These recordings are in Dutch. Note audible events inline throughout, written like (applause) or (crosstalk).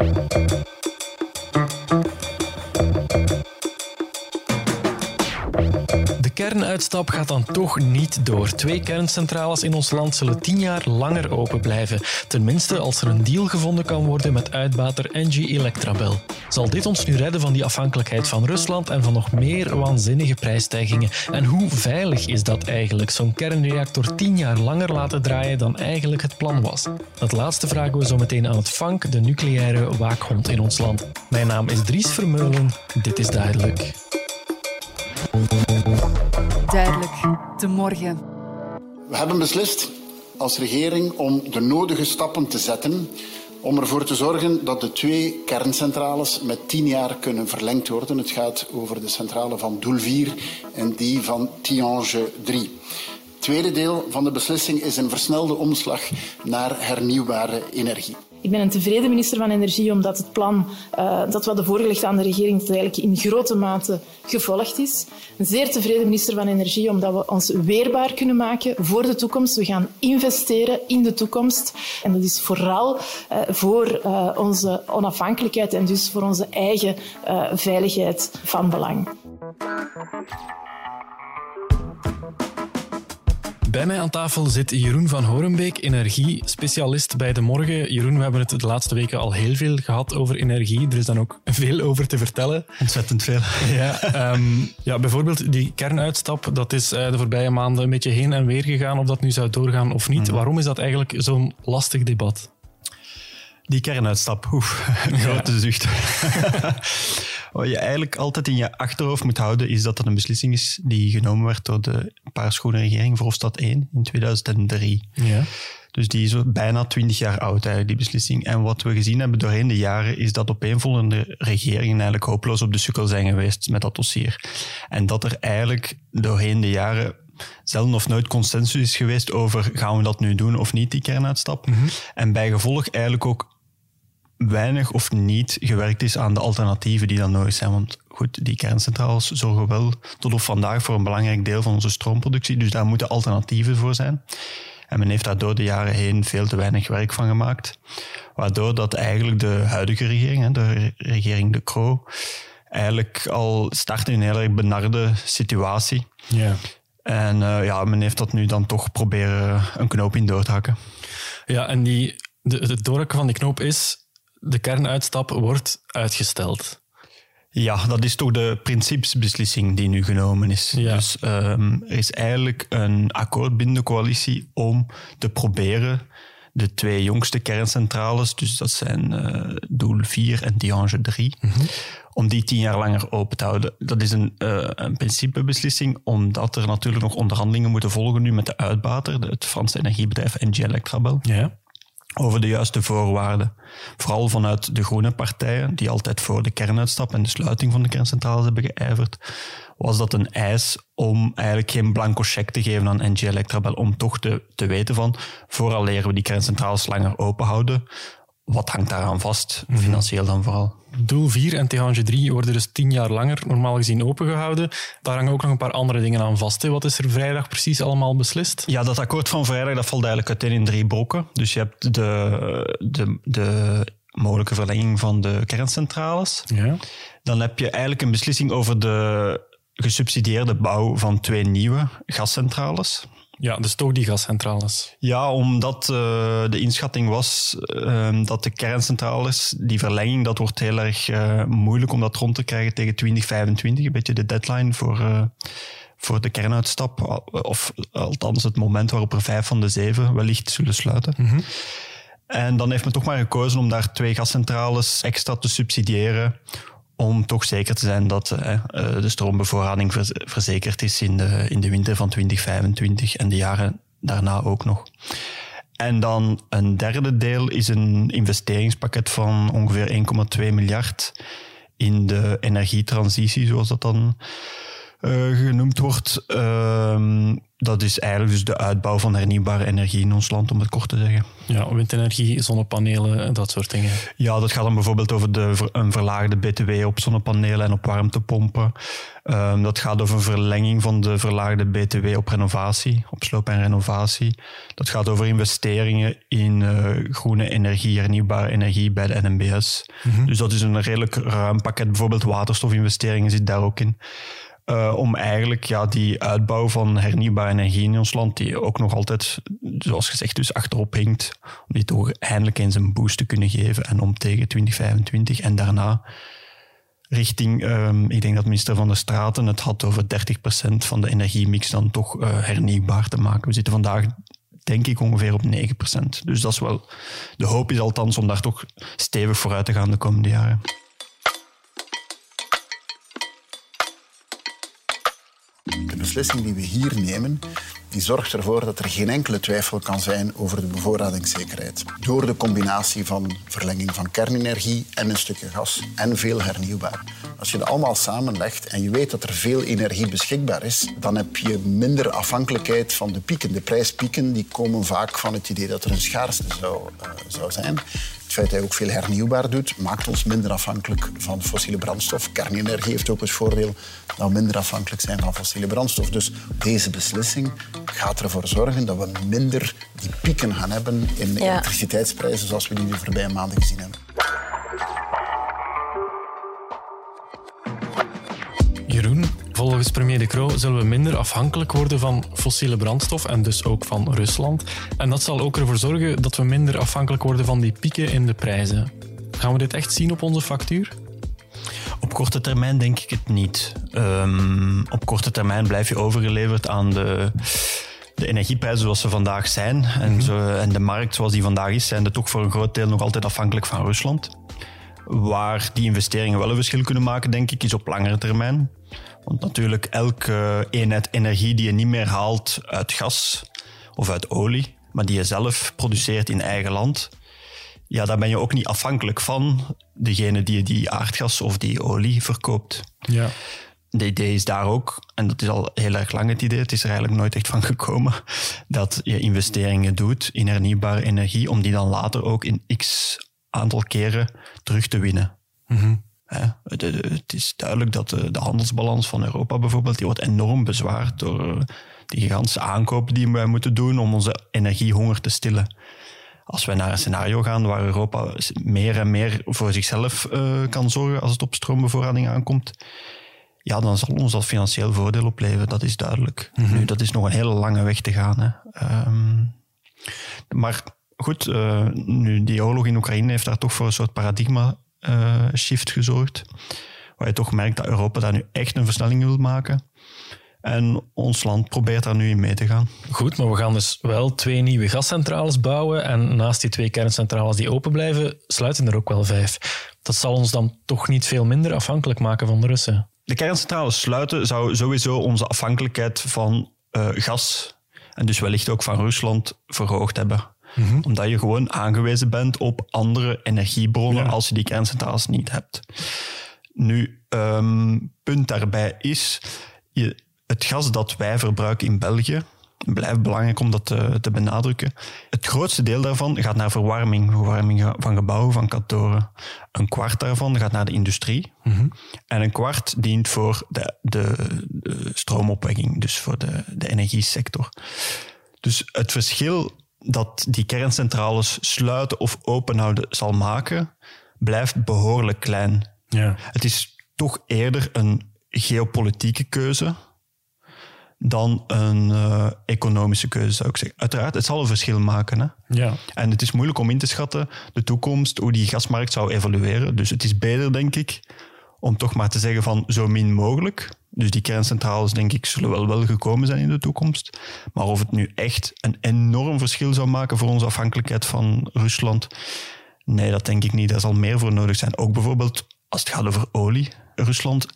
Thank you. Kernuitstap gaat dan toch niet door. Twee kerncentrales in ons land zullen tien jaar langer open blijven. Tenminste als er een deal gevonden kan worden met uitbater Engie Electrabel. Zal dit ons nu redden van die afhankelijkheid van Rusland en van nog meer waanzinnige prijsstijgingen? En hoe veilig is dat eigenlijk, zo'n kernreactor tien jaar langer laten draaien dan eigenlijk het plan was? Dat laatste vragen we zo meteen aan het FANK, de nucleaire waakhond in ons land. Mijn naam is Dries Vermeulen. Dit is duidelijk. Duidelijk, de morgen. We hebben beslist als regering om de nodige stappen te zetten om ervoor te zorgen dat de twee kerncentrales met tien jaar kunnen verlengd worden. Het gaat over de centrale van Doel 4 en die van Tiange 3. Het tweede deel van de beslissing is een versnelde omslag naar hernieuwbare energie. Ik ben een tevreden minister van Energie omdat het plan uh, dat we hadden voorgelegd aan de regering eigenlijk in grote mate gevolgd is. Een zeer tevreden minister van Energie omdat we ons weerbaar kunnen maken voor de toekomst. We gaan investeren in de toekomst. En dat is vooral uh, voor uh, onze onafhankelijkheid en dus voor onze eigen veiligheid van belang. Bij mij aan tafel zit Jeroen van Horenbeek, energiespecialist bij De Morgen. Jeroen, we hebben het de laatste weken al heel veel gehad over energie. Er is dan ook veel over te vertellen. Ontzettend veel. Ja, um, ja bijvoorbeeld die kernuitstap, dat is uh, de voorbije maanden een beetje heen en weer gegaan of dat nu zou doorgaan of niet. Mm. Waarom is dat eigenlijk zo'n lastig debat? Die kernuitstap, oef, (laughs) grote ja. zucht. (laughs) Wat je eigenlijk altijd in je achterhoofd moet houden, is dat dat een beslissing is die genomen werd door de paarschone regering Verhofstadt 1 in 2003. Ja. Dus die is bijna twintig jaar oud, eigenlijk, die beslissing. En wat we gezien hebben doorheen de jaren, is dat opeenvolgende regeringen eigenlijk hopeloos op de sukkel zijn geweest met dat dossier. En dat er eigenlijk doorheen de jaren zelden of nooit consensus is geweest over gaan we dat nu doen of niet, die kernuitstap. Mm -hmm. En bijgevolg eigenlijk ook weinig of niet gewerkt is aan de alternatieven die dan nodig zijn. Want goed, die kerncentrales zorgen wel tot op vandaag voor een belangrijk deel van onze stroomproductie, dus daar moeten alternatieven voor zijn. En men heeft daar door de jaren heen veel te weinig werk van gemaakt. Waardoor dat eigenlijk de huidige regering, de regering De Croo, eigenlijk al start in een heel erg benarde situatie. Ja. En uh, ja, men heeft dat nu dan toch proberen een knoop in door te hakken. Ja, en die, de, het doorhakken van die knoop is de kernuitstap wordt uitgesteld. Ja, dat is toch de principesbeslissing die nu genomen is. Ja. Dus um, er is eigenlijk een akkoord binnen de coalitie om te proberen de twee jongste kerncentrales, dus dat zijn uh, Doel 4 en Tiange 3, mm -hmm. om die tien jaar langer open te houden. Dat is een, uh, een principebeslissing, omdat er natuurlijk nog onderhandelingen moeten volgen nu met de uitbater, het Franse energiebedrijf Engie Electrabel. Ja over de juiste voorwaarden. Vooral vanuit de groene partijen, die altijd voor de kernuitstap en de sluiting van de kerncentrales hebben geijverd, was dat een eis om eigenlijk geen blanco cheque te geven aan NG Electrabel, om toch te, te weten van, vooraleer we die kerncentrales langer open houden, wat hangt daaraan vast, mhm. financieel dan vooral? Doel 4 en Tihange 3 worden dus tien jaar langer normaal gezien opengehouden. Daar hangen ook nog een paar andere dingen aan vast. Hè. Wat is er vrijdag precies allemaal beslist? Ja, dat akkoord van vrijdag dat valt eigenlijk uiteen in drie brokken. Dus je hebt de, de, de mogelijke verlenging van de kerncentrales. Ja. Dan heb je eigenlijk een beslissing over de gesubsidieerde bouw van twee nieuwe gascentrales. Ja, dus toch die gascentrales. Ja, omdat uh, de inschatting was uh, dat de kerncentrales, die verlenging, dat wordt heel erg uh, moeilijk om dat rond te krijgen tegen 2025. Een beetje de deadline voor, voor de kernuitstap. Of althans het moment waarop er vijf van de zeven wellicht zullen sluiten. Mm -hmm. En dan heeft men toch maar gekozen om daar twee gascentrales extra te subsidiëren om toch zeker te zijn dat uh, de stroombevoorrading verzekerd is in de, in de winter van 2025 en de jaren daarna ook nog. En dan een derde deel is een investeringspakket van ongeveer 1,2 miljard in de energietransitie, zoals dat dan genoemd wordt. Ehm, dat is eigenlijk dus de uitbouw van hernieuwbare energie in ons land, om het kort te zeggen. Ja, windenergie, zonnepanelen, dat soort dingen. Ja, dat gaat dan bijvoorbeeld over de, een verlaagde BTW op zonnepanelen en op warmtepompen. Um, dat gaat over een verlenging van de verlaagde BTW op renovatie, op sloop en renovatie. Dat gaat over investeringen in uh, groene energie, hernieuwbare energie bij de NMBS. Mm Dus dat is een redelijk ruim pakket. Bijvoorbeeld waterstofinvesteringen zit daar ook in. Uh, om eigenlijk ja, die uitbouw van hernieuwbare energie in ons land, die ook nog altijd, zoals gezegd, dus achterop hinkt, om die toch eindelijk eens een boost te kunnen geven en om tegen 2025 en daarna richting, um, ik denk dat minister Van der Straten het had over 30% van de energiemix dan toch uh, hernieuwbaar te maken. We zitten vandaag denk ik ongeveer op 9%. Dus dat is wel, de hoop is althans om daar toch stevig vooruit te gaan de komende jaren. De beslissing die we hier nemen, die zorgt ervoor dat er geen enkele twijfel kan zijn over de bevoorradingszekerheid. Door de combinatie van verlenging van kernenergie en een stukje gas en veel hernieuwbaar. Als je dat allemaal samenlegt en je weet dat er veel energie beschikbaar is, dan heb je minder afhankelijkheid van de pieken. De prijspieken die komen vaak van het idee dat er een schaarste zou, uh, zou zijn. Het feit dat hij ook veel hernieuwbaar doet, maakt ons minder afhankelijk van fossiele brandstof. Kernenergie heeft ook het voordeel dat we minder afhankelijk zijn van fossiele brandstof. Dus deze beslissing gaat ervoor zorgen dat we minder die pieken gaan hebben in ja. elektriciteitsprijzen zoals we die de voorbije maanden gezien hebben. Jeroen, volgens premier De Croo zullen we minder afhankelijk worden van fossiele brandstof en dus ook van Rusland. En dat zal ook ervoor zorgen dat we minder afhankelijk worden van die pieken in de prijzen. Gaan we dit echt zien op onze factuur? Op korte termijn denk ik het niet. Um, op korte termijn blijf je overgeleverd aan de, de energieprijzen zoals ze vandaag zijn. En, mhm. zo, en de markt zoals die vandaag is, zijn de toch voor een groot deel nog altijd afhankelijk van Rusland. Waar die investeringen wel een verschil kunnen maken, denk ik, is op langere termijn. Want natuurlijk, elke eenheid energie die je niet meer haalt uit gas of uit olie, maar die je zelf produceert in eigen land, ja, daar ben je ook niet afhankelijk van degene die die aardgas of die olie verkoopt. Ja. De idee is daar ook, en dat is al heel erg lang het idee, het is er eigenlijk nooit echt van (laughs) gekomen, dat je investeringen doet in hernieuwbare energie, om die dan later ook in x aantal keren terug te winnen. Mm Het is duidelijk dat de handelsbalans van Europa bijvoorbeeld, die wordt enorm bezwaard door eh, die gigantische aankopen die wij moeten doen om onze energiehonger te stillen als wij naar een scenario gaan waar Europa meer en meer voor zichzelf uh, kan zorgen als het op stroombevoorrading aankomt, ja, dan zal ons dat financieel voordeel opleveren, dat is duidelijk. Mm -hmm. Nu, dat is nog een hele lange weg te gaan. Hè. Um, maar goed, uh, nu die oorlog in Oekraïne heeft daar toch voor een soort paradigma shift gezorgd. Waar je toch merkt dat Europa daar nu echt een versnelling wil maken. En ons land probeert daar nu in mee te gaan. Goed, maar we gaan dus wel twee nieuwe gascentrales bouwen. En naast die twee kerncentrales die open blijven, sluiten er ook wel vijf. Dat zal ons dan toch niet veel minder afhankelijk maken van de Russen. De kerncentrales sluiten zou sowieso onze afhankelijkheid van uh, gas en dus wellicht ook van Rusland verhoogd hebben. Mm -hmm. Omdat je gewoon aangewezen bent op andere energiebronnen ja. als je die kerncentrales niet hebt. Nu, um, punt daarbij is, je, het gas dat wij verbruiken in België, blijft belangrijk om dat te, te, benadrukken. Het grootste deel daarvan gaat naar verwarming, verwarming van gebouwen, van kantoren. Een kwart daarvan gaat naar de industrie. Mm -hmm. En een kwart dient voor de, de, de stroomopwekking, dus voor de, de energiesector. Dus het verschil dat die kerncentrales sluiten of openhouden zal maken, blijft behoorlijk klein. Ja. Het is toch eerder een geopolitieke keuze dan een uh, economische keuze, zou ik zeggen. Uiteraard, het zal een verschil maken. Hè? Ja. En het is moeilijk om in te schatten de toekomst, hoe die gasmarkt zou evolueren. Dus het is beter, denk ik, om toch maar te zeggen van zo min mogelijk. Dus die kerncentrales, denk ik, zullen wel wel gekomen zijn in de toekomst. Maar of het nu echt een enorm verschil zou maken voor onze afhankelijkheid van Rusland, nee, dat denk ik niet. Daar zal meer voor nodig zijn. Ook bijvoorbeeld als het gaat over olie. Rusland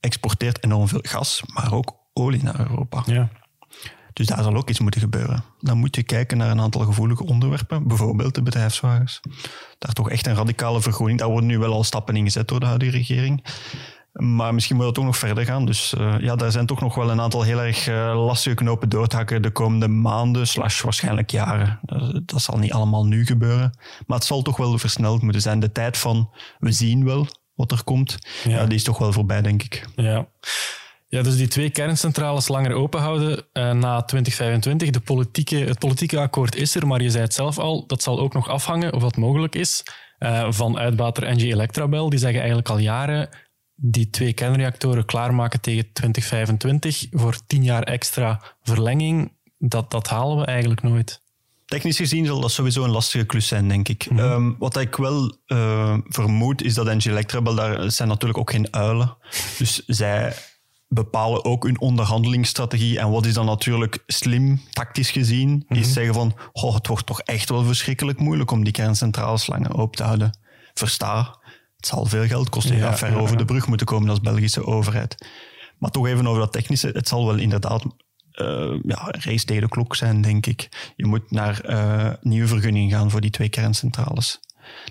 exporteert enorm veel gas, maar ook olie naar Europa. Ja. Dus daar zal ook iets moeten gebeuren. Dan moet je kijken naar een aantal gevoelige onderwerpen, bijvoorbeeld de bedrijfswagens. Daar toch echt een radicale vergroening. Daar worden nu wel al stappen in gezet door de huidige regering. Maar misschien moet dat ook nog verder gaan. Dus uh, ja, daar zijn toch nog wel een aantal heel erg uh, lastige knopen door te hakken de komende maanden, slash waarschijnlijk jaren. Dat, dat, zal niet allemaal nu gebeuren. Maar het zal toch wel versneld moeten zijn. De tijd van we zien wel wat er komt, ja. ja die is toch wel voorbij, denk ik. Ja. Ja, dus die twee kerncentrales langer open houden uh, na 2025. De politieke, het politieke akkoord is er, maar je zei het zelf al, dat zal ook nog afhangen of dat mogelijk is uh, van uitbater Engie Electrabel. Die zeggen eigenlijk al jaren die twee kernreactoren klaarmaken tegen 2025 voor tien jaar extra verlenging. Dat, dat halen we eigenlijk nooit. Technisch gezien zal dat sowieso een lastige klus zijn, denk ik. Mm um, wat ik wel uh, vermoed, is dat Engie Electrabel, daar zijn natuurlijk ook geen uilen. Dus zij bepalen ook hun onderhandelingsstrategie. En wat is dan natuurlijk slim, tactisch gezien, mm -hmm. is mhm. zeggen van, oh, het wordt toch echt wel verschrikkelijk moeilijk om die kerncentrales langer open te houden. Versta, het zal veel geld kosten. Je ja, gaat ver ja, over de brug moeten komen als Belgische overheid. Maar toch even over dat technische. Het zal wel inderdaad uh, ja, race tegen de klok zijn, denk ik. Je moet naar uh, nieuwe vergunning gaan voor die twee kerncentrales.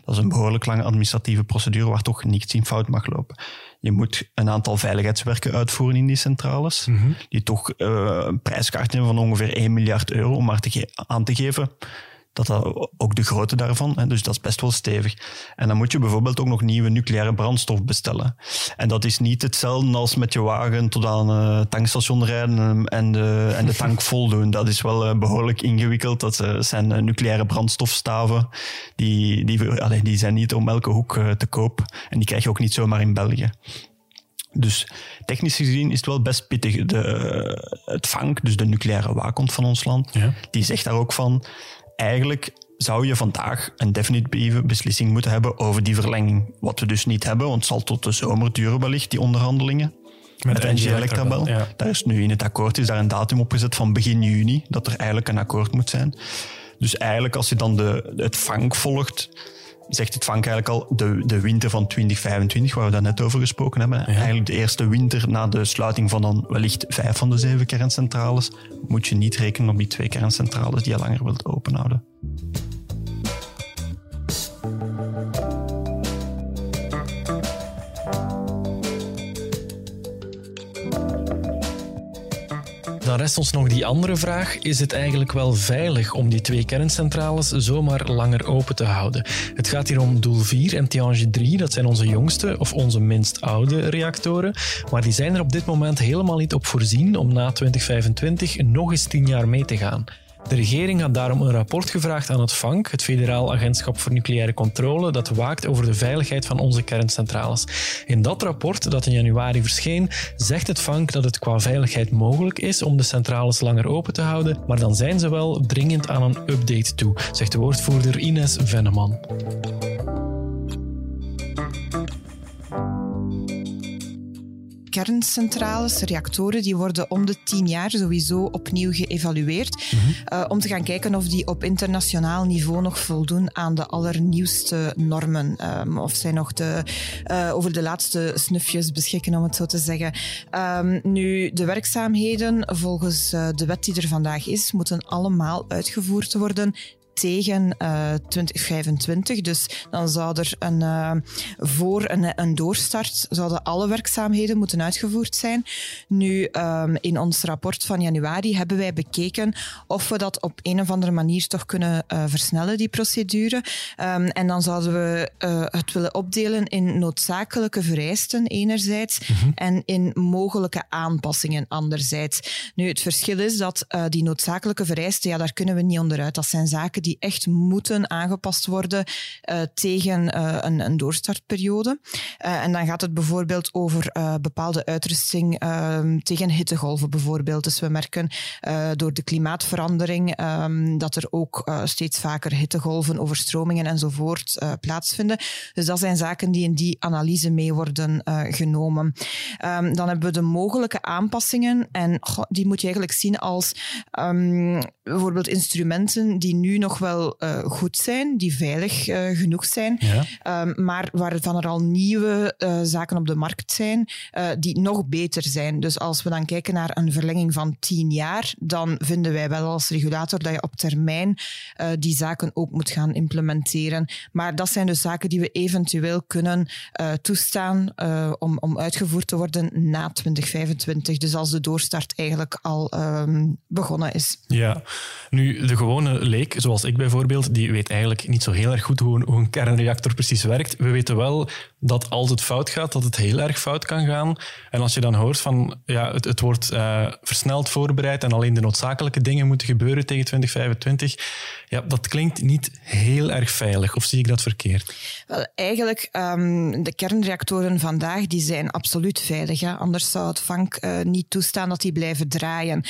Dat is een behoorlijk lange administratieve procedure waar toch niets in fout mag lopen. Je moet een aantal veiligheidswerken uitvoeren in die centrales, mm -hmm. die toch uh, een prijskaart hebben van ongeveer 1 miljard euro, om maar te aan te geven dat dat ook de grootte daarvan, hè, dus dat is best wel stevig. En dan moet je bijvoorbeeld ook nog nieuwe nucleaire brandstof bestellen. En dat is niet hetzelfde als met je wagen tot aan het tankstation rijden en de, en de tank (laughs) vol doen. Dat is wel behoorlijk ingewikkeld. Dat zijn nucleaire brandstofstaven. Die, die, allee, die zijn niet om elke hoek te koop. En die krijg je ook niet zomaar in België. Dus technisch gezien is het wel best pittig. De, het VANK, dus de nucleaire waakhond van ons land, ja. die zegt daar ook van eigenlijk zou je vandaag een definitieve beslissing moeten hebben over die verlenging. Wat we dus niet hebben, want het zal tot de zomer duren wellicht, die onderhandelingen. Met, met NG Electrabel. Ja. Daar is nu in het akkoord is daar een datum opgezet van begin juni, dat er eigenlijk een akkoord moet zijn. Dus eigenlijk als je dan de, het vank volgt, zegt het vank eigenlijk al de, de winter van 2025, waar we daar net over gesproken hebben. Ja. Eigenlijk de eerste winter na de sluiting van dan wellicht vijf van de zeven kerncentrales, moet je niet rekenen op die twee kerncentrales die je langer wilt openhouden. Rest ons nog die andere vraag. Is het eigenlijk wel veilig om die twee kerncentrales zomaar langer open te houden? Het gaat hier om Doel 4 en Tiange 3. Dat zijn onze jongste of onze minst oude reactoren. Maar die zijn er op dit moment helemaal niet op voorzien om na 2025 nog eens 10 jaar mee te gaan. De regering had daarom een rapport gevraagd aan het FANC, het Federaal Agentschap voor Nucleaire Controle, dat waakt over de veiligheid van onze kerncentrales. In dat rapport, dat in januari verscheen, zegt het FANC dat het qua veiligheid mogelijk is om de centrales langer open te houden, maar dan zijn ze wel dringend aan een update toe, zegt de woordvoerder Ines Venneman. Kerncentrales, reactoren, die worden om de tien jaar sowieso opnieuw geëvalueerd. Mm -hmm. uh, om te gaan kijken of die op internationaal niveau nog voldoen aan de allernieuwste normen. Um, of zij nog de, uh, over de laatste snufjes beschikken, om het zo te zeggen. Um, nu, de werkzaamheden volgens uh, de wet die er vandaag is, moeten allemaal uitgevoerd worden tegen uh, 2025. Dus dan zou er een, uh, voor een, een doorstart zouden alle werkzaamheden moeten uitgevoerd zijn. Nu, um, in ons rapport van januari hebben wij bekeken of we dat op een of andere manier toch kunnen uh, versnellen, die procedure. Um, en dan zouden we het willen opdelen in noodzakelijke vereisten enerzijds mm -hmm. en in mogelijke aanpassingen anderzijds. Nu, het verschil is dat die noodzakelijke vereisten, ja, daar kunnen we niet onderuit. Dat zijn zaken die echt moeten aangepast worden uh, tegen uh, een, een, doorstartperiode. Uh, en dan gaat het bijvoorbeeld over bepaalde uitrusting ehm, tegen hittegolven bijvoorbeeld. Dus we merken door de klimaatverandering um, dat er ook steeds vaker hittegolven, overstromingen enzovoort plaatsvinden. Dus dat zijn zaken die in die analyse mee worden genomen. Um, dan hebben we de mogelijke aanpassingen en die moet je eigenlijk zien als bijvoorbeeld instrumenten die nu nog wel uh, goed zijn, die veilig uh, genoeg zijn, ja. um, maar waarvan er al nieuwe uh, zaken op de markt zijn die nog beter zijn. Dus als we dan kijken naar een verlenging van tien jaar, dan vinden wij wel als regulator dat je op termijn die zaken ook moet gaan implementeren. Maar dat zijn dus zaken die we eventueel kunnen toestaan om, om uitgevoerd te worden na 2025. Dus als de doorstart eigenlijk al um, begonnen is. Ja, nu de gewone leek, zoals ik bijvoorbeeld, die weet eigenlijk niet zo heel erg goed hoe een, hoe een kernreactor precies werkt. We weten wel dat als het fout gaat, dat het heel erg fout kan gaan. En als je dan hoort van ja, het, het wordt uh, versneld voorbereid en alleen de noodzakelijke dingen moeten gebeuren tegen 2025, ja, dat klinkt niet heel erg veilig. Of zie ik dat verkeerd? Wel, eigenlijk, um, de kernreactoren vandaag die zijn absoluut veilig. Hè? Anders zou het vank uh, niet toestaan dat die blijven draaien.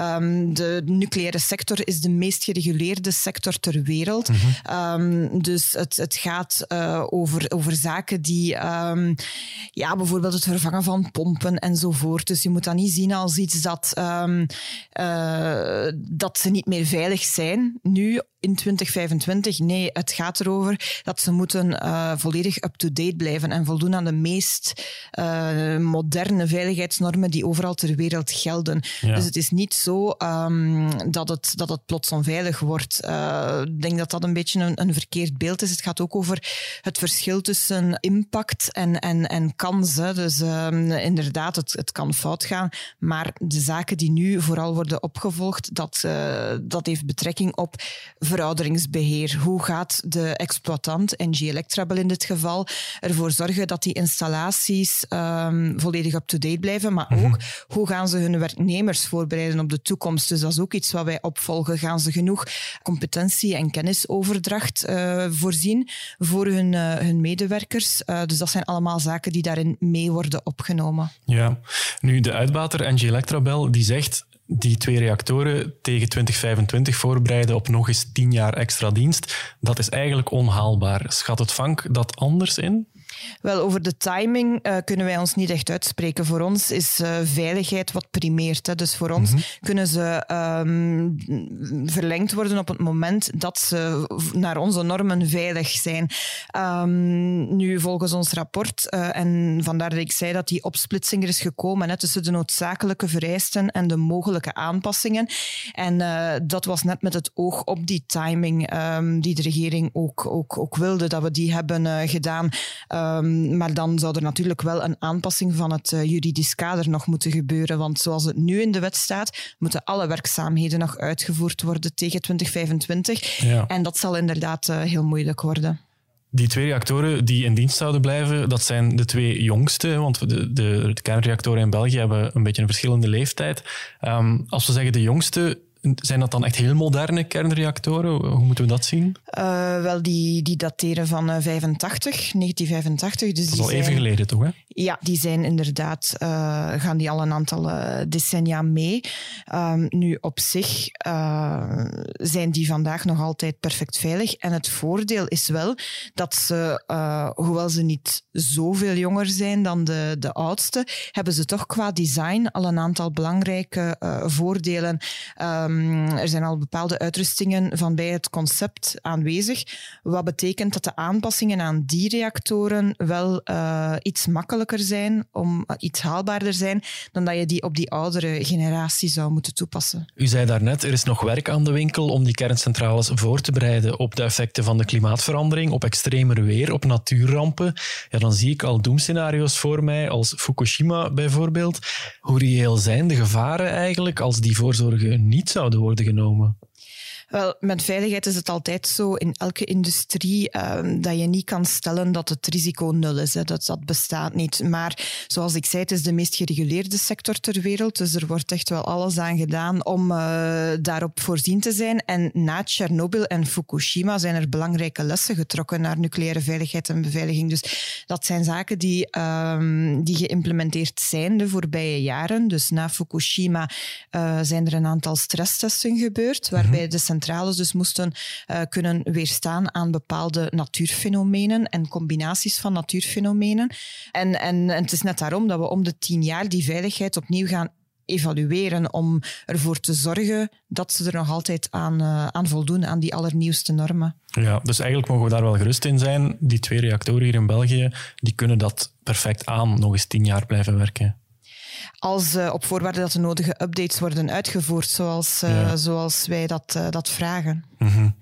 Um, de nucleaire sector is de meest gereguleerde sector ter wereld. Mm -hmm. um, dus het, het gaat uh, over, over zaken die um, ja, bijvoorbeeld het vervangen van pompen enzovoort. Dus je moet dat niet zien als iets dat, um, uh, dat ze niet meer veilig zijn nu in 2025. Nee, het gaat erover dat ze moeten uh, volledig up-to-date blijven en voldoen aan de meest uh, moderne veiligheidsnormen die overal ter wereld gelden. Ja. Dus het is niet zo um, dat, het, dat het plots onveilig wordt. Uh, ik denk dat dat een beetje een, een, verkeerd beeld is. Het gaat ook over het verschil tussen impact en, en, en kansen. Dus um, inderdaad, het, het kan fout gaan, maar de zaken die nu vooral worden opgevolgd, dat, dat heeft betrekking op verouderingsbeheer. Hoe gaat de exploitant, NG Electrabel in dit geval, ervoor zorgen dat die installaties um, volledig up-to-date blijven, maar ook hoe gaan ze hun werknemers voorbereiden op de toekomst. Dus dat is ook iets wat wij opvolgen. Gaan ze genoeg competentie en kennisoverdracht uh, voorzien voor hun, uh, hun medewerkers? Uh, dus dat zijn allemaal zaken die daarin mee worden opgenomen. Ja, nu de uitbater NG Electrabel die zegt die twee reactoren tegen 2025 voorbereiden op nog eens tien jaar extra dienst, dat is eigenlijk onhaalbaar. Schat het vank dat anders in? Wel, over de timing uh, kunnen wij ons niet echt uitspreken. Voor ons is uh, veiligheid wat primeert. Hè. Dus voor ons mm -hmm. kunnen ze um, verlengd worden op het moment dat ze naar onze normen veilig zijn. Um, nu, volgens ons rapport, uh, en vandaar dat ik zei dat die opsplitsing er is gekomen hè, tussen de noodzakelijke vereisten en de mogelijke aanpassingen. En dat was net met het oog op die timing um, die de regering ook, ook, ook wilde, dat we die hebben gedaan. Um, maar dan zou er natuurlijk wel een aanpassing van het uh, juridisch kader nog moeten gebeuren. Want zoals het nu in de wet staat, moeten alle werkzaamheden nog uitgevoerd worden tegen 2025. Ja. En dat zal inderdaad uh, heel moeilijk worden. Die twee reactoren die in dienst zouden blijven, dat zijn de twee jongste, want de, de, de kernreactoren in België hebben een beetje een verschillende leeftijd. Um, als we zeggen de jongste, zijn dat dan echt heel moderne kernreactoren? Hoe moeten we dat zien? Uh, wel, die, die dateren van uh, 85, 1985. Dus dat is al even geleden, toch? Hè? Ja, die zijn inderdaad, uh, gaan die al een aantal decennia mee. Um, nu, op zich zijn die vandaag nog altijd perfect veilig. En het voordeel is wel dat ze, hoewel ze niet zoveel jonger zijn dan de, de oudste, hebben ze toch qua design al een aantal belangrijke voordelen. Um, er zijn al bepaalde uitrustingen van bij het concept aanwezig, wat betekent dat de aanpassingen aan die reactoren wel uh, iets makkelijker zijn, om, uh, iets haalbaarder zijn, dan dat je die op die oudere generatie zou moeten toepassen. U zei daarnet, er is nog werk aan de winkel om die kerncentrales voor te bereiden op de effecten van de klimaatverandering, op extremer weer, op natuurrampen. Ja, dan zie ik al doemscenario's voor mij, als Fukushima bijvoorbeeld. Hoe reëel zijn de gevaren eigenlijk als die voorzorgen niet zouden worden genomen? Wel, met veiligheid is het altijd zo in elke industrie um, dat je niet kan stellen dat het risico nul is. Hè. Dat, dat bestaat niet. Maar zoals ik zei, het is de meest gereguleerde sector ter wereld. Dus er wordt echt wel alles aan gedaan om uh, daarop voorzien te zijn. En na Tsjernobyl en Fukushima zijn er belangrijke lessen getrokken naar nucleaire veiligheid en beveiliging. Dus dat zijn zaken die, um, die geïmplementeerd zijn de voorbije jaren. Dus na Fukushima uh, zijn er een aantal stresstesten gebeurd, waarbij mm -hmm. de centrales dus moesten uh, kunnen weerstaan aan bepaalde natuurfenomenen en combinaties van natuurfenomenen. En, en, en het is net daarom dat we om de tien jaar die veiligheid opnieuw gaan evalueren om ervoor te zorgen dat ze er nog altijd aan, uh, aan voldoen, aan die allernieuwste normen. Ja, dus eigenlijk mogen we daar wel gerust in zijn. Die twee reactoren hier in België, die kunnen dat perfect aan nog eens tien jaar blijven werken als uh, op voorwaarde dat de nodige updates worden uitgevoerd, zoals, uh, ja. zoals wij dat, uh, dat vragen. Mm -hmm.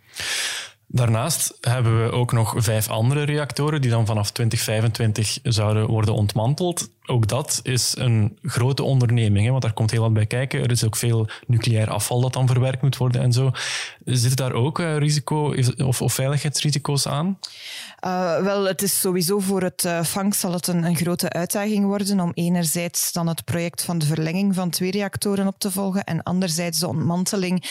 Daarnaast hebben we ook nog vijf andere reactoren die dan vanaf 2025 zouden worden ontmanteld. Ook dat is een grote onderneming, hè, want daar komt heel wat bij kijken. Er is ook veel nucleair afval dat dan verwerkt moet worden en zo. Zitten daar ook uh, risico of, of, veiligheidsrisico's aan? Uh, wel, het is sowieso voor het uh, vang zal het een, een, grote uitdaging worden om enerzijds dan het project van de verlenging van twee reactoren op te volgen en anderzijds de ontmanteling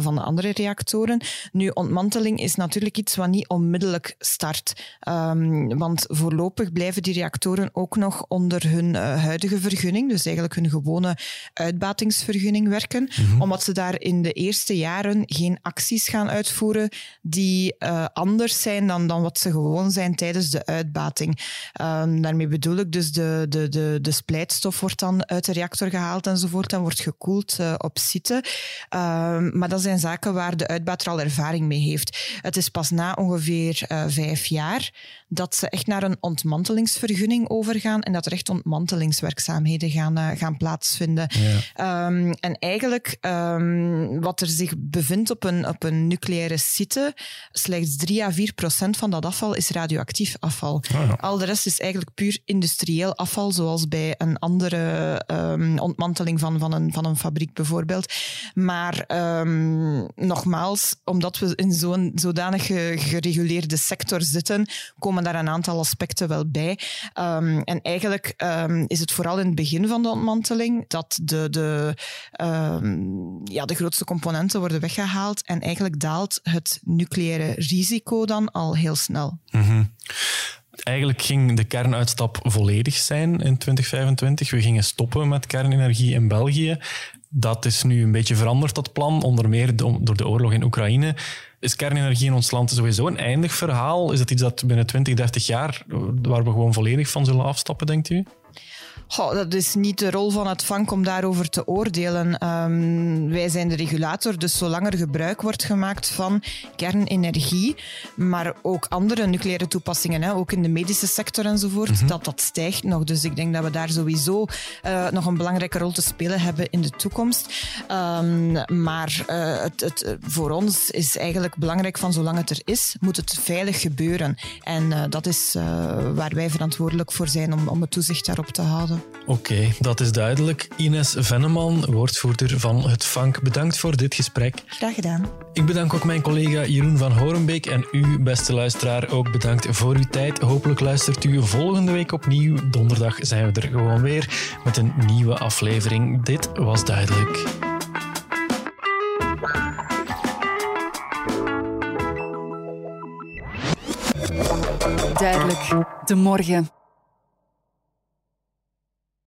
van de andere reactoren. Nu, ontmanteling is natuurlijk iets wat niet onmiddellijk start, um, want voorlopig blijven die reactoren ook nog onder hun uh, huidige vergunning, dus eigenlijk hun gewone uitbatingsvergunning werken, mm -hmm. omdat ze daar in de eerste jaren geen acties gaan uitvoeren die uh, anders zijn dan, dan wat ze gewoon zijn tijdens de uitbating. Um, daarmee bedoel ik dus de, de, de, de splijtstof wordt dan uit de reactor gehaald enzovoort en wordt gekoeld uh, op site. Um, maar dat zijn zaken waar de uitbater al ervaring mee heeft. Het is pas na ongeveer vijf jaar dat ze echt naar een ontmantelingsvergunning overgaan en dat er echt ontmantelingswerkzaamheden gaan, uh, gaan plaatsvinden. Ja. Um, en eigenlijk um, wat er zich bevindt op een, op een nucleaire site, slechts 3 à 4 procent van dat afval is radioactief afval. Oh ja. Al de rest is eigenlijk puur industrieel afval, zoals bij een andere um, ontmanteling van, van, een, van een fabriek bijvoorbeeld. Maar nogmaals, omdat we in zo'n zodanig gereguleerde sector zitten, komen daar een aantal aspecten wel bij. en eigenlijk um, is het vooral in het begin van de ontmanteling dat de, de, um, ja, de grootste componenten worden weggehaald en eigenlijk daalt het nucleaire risico dan al heel snel. -hmm. Eigenlijk ging de kernuitstap volledig zijn in 2025. We gingen stoppen met kernenergie in België. Dat is nu een beetje veranderd, dat plan, onder meer door de oorlog in Oekraïne. Is kernenergie in ons land sowieso een eindig verhaal? Is dat iets dat binnen 20, 30 jaar, waar we gewoon volledig van zullen afstappen, denkt u? Goh, dat is niet de rol van het vank om daarover te oordelen. Um, wij zijn de regulator, dus zolang er gebruik wordt gemaakt van kernenergie, maar ook andere nucleaire toepassingen, hè, ook in de medische sector enzovoort, mm -hmm. dat dat stijgt nog. Dus ik denk dat we daar sowieso uh, nog een belangrijke rol te spelen hebben in de toekomst. Um, maar uh, het, het, voor ons is eigenlijk belangrijk van zolang het er is, moet het veilig gebeuren. En uh, dat is waar wij verantwoordelijk voor zijn om, om het toezicht daarop te houden. Oké, okay, dat is duidelijk. Ines Venneman, woordvoerder van het VANK, bedankt voor dit gesprek. Graag gedaan. Ik bedank ook mijn collega Jeroen van Horenbeek en u, beste luisteraar, ook bedankt voor uw tijd. Hopelijk luistert u volgende week opnieuw. Donderdag zijn we er gewoon weer met een nieuwe aflevering. Dit was duidelijk. Duidelijk, de morgen.